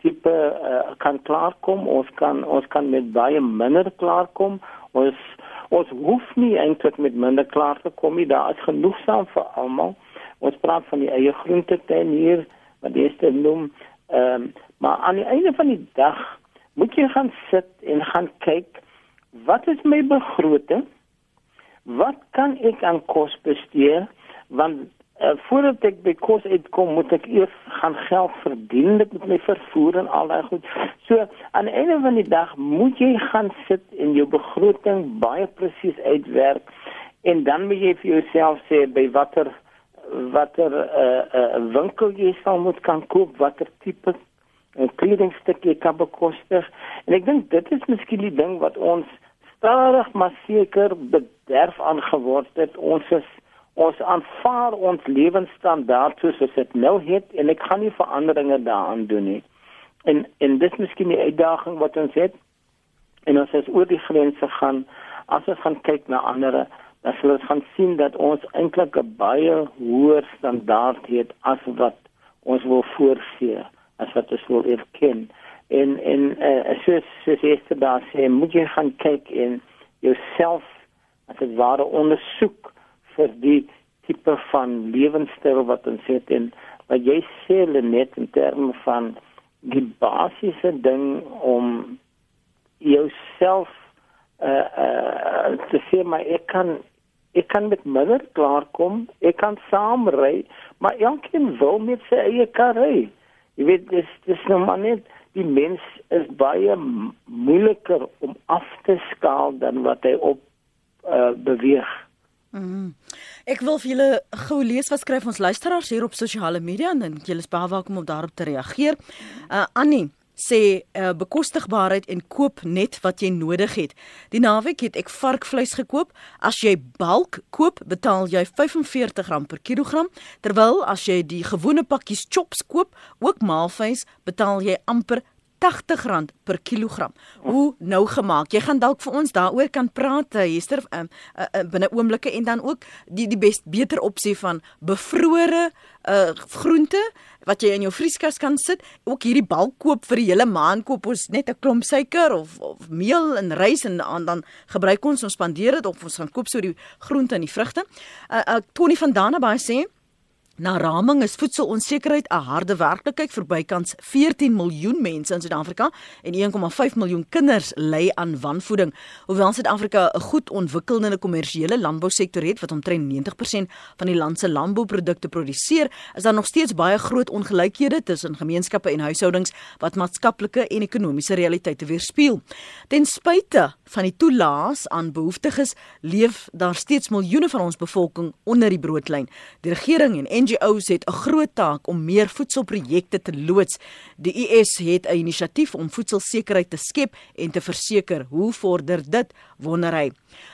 tipe uh, kan klaarkom. Ons kan ons kan met baie minder klaarkom. Ons ons hoef nie eintlik met minder klaar te kom nie. Daar is genoegsaam vir almal. Ons praat van die eie groentetuin hier wat jy sê noem. Um, maar aan die einde van die dag moet jy gaan sit en gaan kyk wat is my begroting? Wat kan ek aan kos bestee want uh, voordat ek by kos uitkom, moet ek eers gaan geld verdien met my vervoer en al daai goed. So aan die einde van die dag moet jy gaan sit en jou begroting baie presies uitwerk en dan moet jy vir jouself sê by watter watter 'n uh, uh, winkel jy sal moet kan koop, watter tipe 'n kledingstuk jy kan bekostig. En ek dink dit is miskien die ding wat ons stadig maar seker bederf aangeword het. Ons is ons aanvaar ons lewensstandaard soos dit nou het en ek gaan nie veranderinge daaraan doen nie. En en dis miskien die uitdaging wat ons het. En ons is oor die grense gaan as ons gaan kyk na ander dan sal ons gaan sien dat ons eintlik 'n baie hoër standaard het as wat ons wil voorsien, as wat ons wil erken. En en uh, soos soos jy daar sê, moet jy gaan kyk en jouself as dit ware ondersoek vir die tipe van lewenstyl wat ons het en wat jy sê net in terme van die basiese ding om jouself uh, uh, te sê maar ek kan ek kan met minder klaarkom ek kan saam ry maar elkeen wil met sy eie kar ry. Jy weet dis dis nou maar net die mens is baie moeiliker om af te skaal dan wat hy op uh, beweeg Mm. Ek wil vir julle gou lees wat skryf ons luisteraars hier op sosiale media en julle is baie welkom om daarop te reageer. Uh Annie sê uh, bekostigbaarheid en koop net wat jy nodig het. Die naweek het ek varkvleis gekoop. As jy bulk koop, betaal jy R45 per kilogram, terwyl as jy die gewone pakkies chops koop, ook maalvleis, betaal jy amper R80 per kilogram. Hoe nou gemaak? Jy gaan dalk vir ons daaroor kan praat, eh, Hester, um, uh, uh, binne oomblikke en dan ook die die best beter opsie van bevrore uh groente wat jy in jou vrieskas kan sit. Ook hierdie balk koop vir die hele maand koop ons net 'n klomp suiker of of meel en rys en dan, dan gebruik ons ons spandeer dit of ons gaan koop so die groente en die vrugte. Uh, uh Tony van Danabaai sê Na raming is voedselonsekerheid 'n harde werklikheid vir bykans 14 miljoen mense in Suid-Afrika en 1,5 miljoen kinders ly aan wanvoeding. Hoewel Suid-Afrika 'n goed ontwikkelde kommersiële landbousektor het wat omtrent 90% van die land se landbouprodukte produseer, is daar nog steeds baie groot ongelykhede tussen gemeenskappe en huishoudings wat maatskaplike en ekonomiese realiteite weerspieël. Ten spyte van die toelaas aan behoeftiges, leef daar steeds miljoene van ons bevolking onder die broodlyn. Die regering en NGO's het 'n groot taak om meer voedselprojekte te loods. Die US het 'n inisiatief om voedselsekerheid te skep en te verseker. Hoe vorder dit? Wonder hy.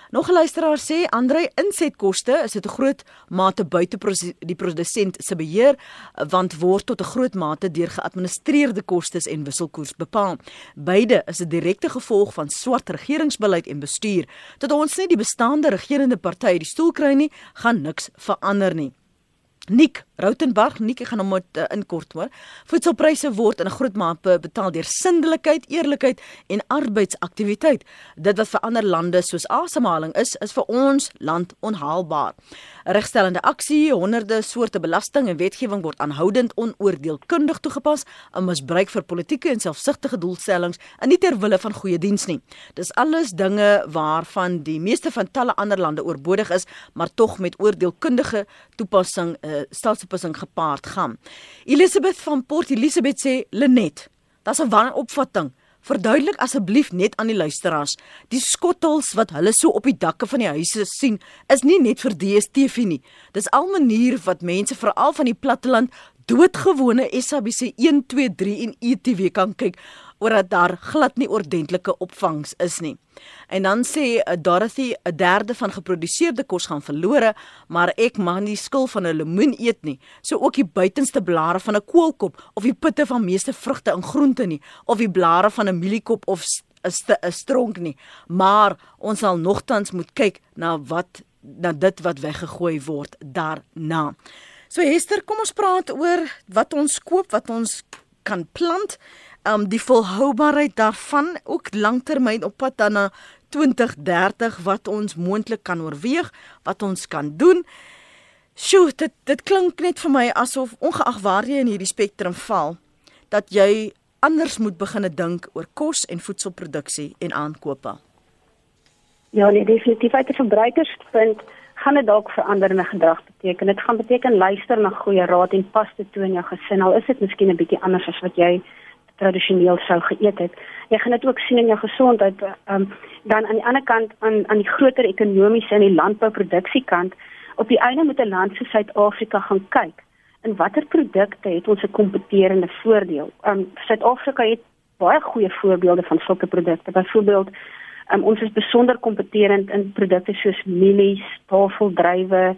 Nog 'n luisteraar sê Andre insetkoste is dit 'n groot mate buite die produsent se beheer want word tot 'n groot mate deur geadministreerde kostes en wisselkoers bepaal. Beide is 'n direkte gevolg van swart regeringsbeleid en bestuur. Tot ons net die bestaande regerende party die stoel kry nie, gaan niks verander nie. Nick Rautenbach, Nick, ek gaan hom met uh, inkort hoor. Voedselpryse word in 'n groot mate betaal deur sindelikheid, eerlikheid en arbeidsaktiwiteit. Dit wat vir ander lande soos asemhaling is, is vir ons land onhaalbaar. 'n Regstellende aksie, honderde soorte belasting en wetgewing word aanhoudend onoordeelkundig toegepas en misbruik vir politieke en selfsugtige doelstellings en nie ter wille van goeie diens nie. Dis alles dinge waarvan die meeste van talle ander lande oorbodig is, maar tog met oordeelkundige toepassing uh, staatsbepassing gepaard gaan. Elisabeth van Port Elizabeth sê Lenet, daar's 'n wanopvatting. Verduidelik asseblief net aan die luisteraars, die skottels wat hulle so op die dakke van die huise sien, is nie net vir DStv nie. Dis al manier wat mense veral van die platteland doodgewone SABC 1, 2, 3 en ETV kan kyk oor dat daar glad nie ordentlike opvangs is nie. En dan sê uh, Dorothy 'n derde van geproduseerde kos gaan verlore, maar ek mag nie skil van 'n lemoen eet nie. So ook die buitenste blare van 'n koolkop of die pitte van meeste vrugte en groente nie, of die blare van 'n mieliekop of 'n stronk nie. Maar ons sal nogtans moet kyk na wat na dit wat weggegooi word daarna. So Hester, kom ons praat oor wat ons koop, wat ons kan plant um die volhoubaarheid daarvan ook lanktermyn op pad dan na 2030 wat ons moontlik kan oorweeg, wat ons kan doen. Sjoe, dit dit klink net vir my asof ongeag waar jy in hierdie spektrum val, dat jy anders moet begine dink oor kos en voedselproduksie en aankope. Ja, nee, definitief uit 'n verbruikerspunt gaan dit dalk veranderende gedrag beteken. Dit gaan beteken luister na goeie raad en pas dit toe in jou gesin. Al is dit miskien 'n bietjie anders as wat jy tradisioneel sou geëet het. Jy gaan dit ook sien in jou gesondheid. Ehm um, dan aan die ander kant aan aan die groter ekonomiese en die landbouproduksiekant op die einde moet 'n land soos Suid-Afrika gaan kyk in watter produkte het ons 'n kompeterende voordeel. Ehm um, Suid-Afrika het baie goeie voorbeelde van sulke produkte. Byvoorbeeld Um, ons is besonder kompeterend in produkte soos mielies, tafeldruiwe,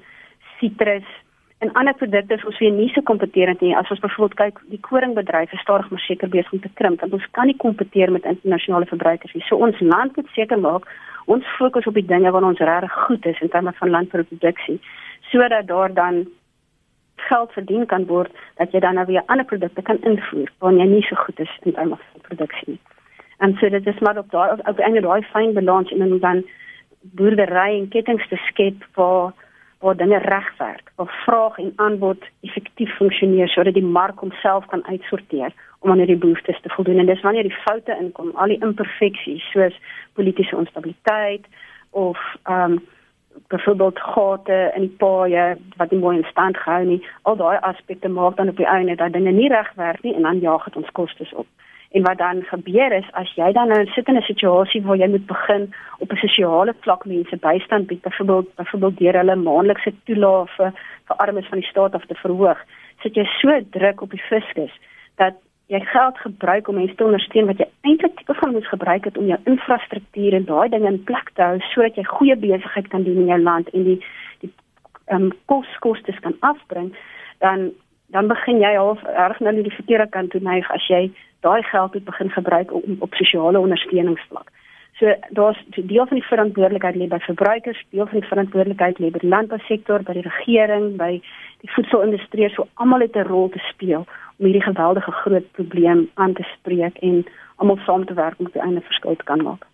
sitrus, En ander produkte is ons weer nie so kompeterend nie. As ons byvoorbeeld kyk, die koringbedryf is stadig maar seker besig om te krimp want ons kan nie kompeteer met internasionale verbruikers nie. So ons land moet seker maak ons fokus op die dinge waar ons regtig goed is in terme van landbouproduksie sodat daar dan geld verdien kan word dat jy dan nou weer ander produkte kan invoer wanneer jy nie so goed is in terme van produksie nie. En so dit is maar op daai op 'n daai fyn balans en dan boerdery en kettinge te skep waar waar dinge regwerk, waar vraag en aanbod effektief funksioneer sodat die mark homself kan uitsorteer om aan hierdie behoeftes te voldoen. En dis wanneer die foute inkom, al die imperfeksies soos politieke onstabiliteit of ehm um, byvoorbeeld gate in die paaie wat nie mooi in stand gehou nie, al daai aspekte maak dan op die einde dat dinge nie regwerk nie en dan jaag dit ons kostes op. En wat dan gebeur is as jy dan nou sit in 'n situasie waar jy moet begin op 'n sosiale vlak mense bystand bied, byvoorbeeld byvoorbeeld deur hulle maandelikse toelae vir vir armes van die staat af te verhoog, sit jy so druk op die fiskus dat jy geld gebruik om mense te ondersteun wat jy eintlik tipe van moet gebruik het om jou infrastruktuur en daai dinge in plek te hou sodat jy goeie besigheid kan doen in jou land en die die ehm um, koskostes kan afbring, dan dan begin jy half reg nou die verkeerde kant toe neig as jy daai geld moet begin gebruik op op sosiale ondersteuningsvlak. So daar's deel van die verantwoordelikheid lê by verbruikers, deel van die verantwoordelikheid lê by die landbousektor, by die regering, by die voedselindustrie, so almal het 'n rol te speel om hierdie geweldige groot probleem aan te spreek en almal saam te werk om op die einde verskil te kan maak.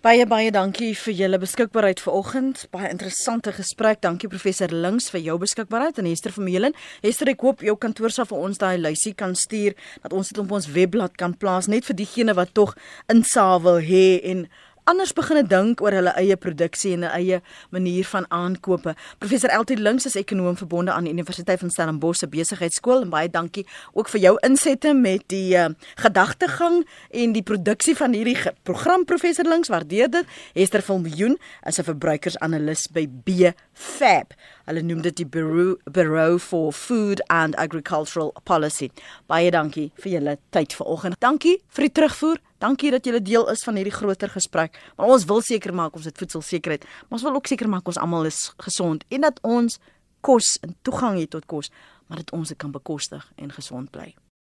Baie baie dankie vir julle beskikbaarheid vanoggend. Baie interessante gesprek. Dankie professor Links vir jou beskikbaarheid en Hester Vermeulen. Hester, ek hoop jou kantoor sal vir ons daai lysie kan stuur dat ons dit op ons webblad kan plaas net vir diegene wat tog insaag wil hê en anders begine dink oor hulle eie produksie en 'n eie manier van aankope. Professor Eltie Links is ekonom verbonde aan die Universiteit van Stellenbosch se besigheidskool en baie dankie ook vir jou insette met die uh, gedagtegang en die produksie van hierdie program Professor Links. Waardeer dit. Hester Viljoen is 'n verbruikersanalis by BFAB. Hulle noem dit die Bureau, Bureau for Food and Agricultural Policy. Baie dankie vir julle tyd vanoggend. Dankie vir die terugvoer. Dankie dat julle deel is van hierdie groter gesprek. Maar ons wil seker maak ons het voedselsekerheid, maar ons wil ook seker maak ons almal is gesond en dat ons kos en toegang het tot kos, maar dat ons dit kan bekostig en gesond bly.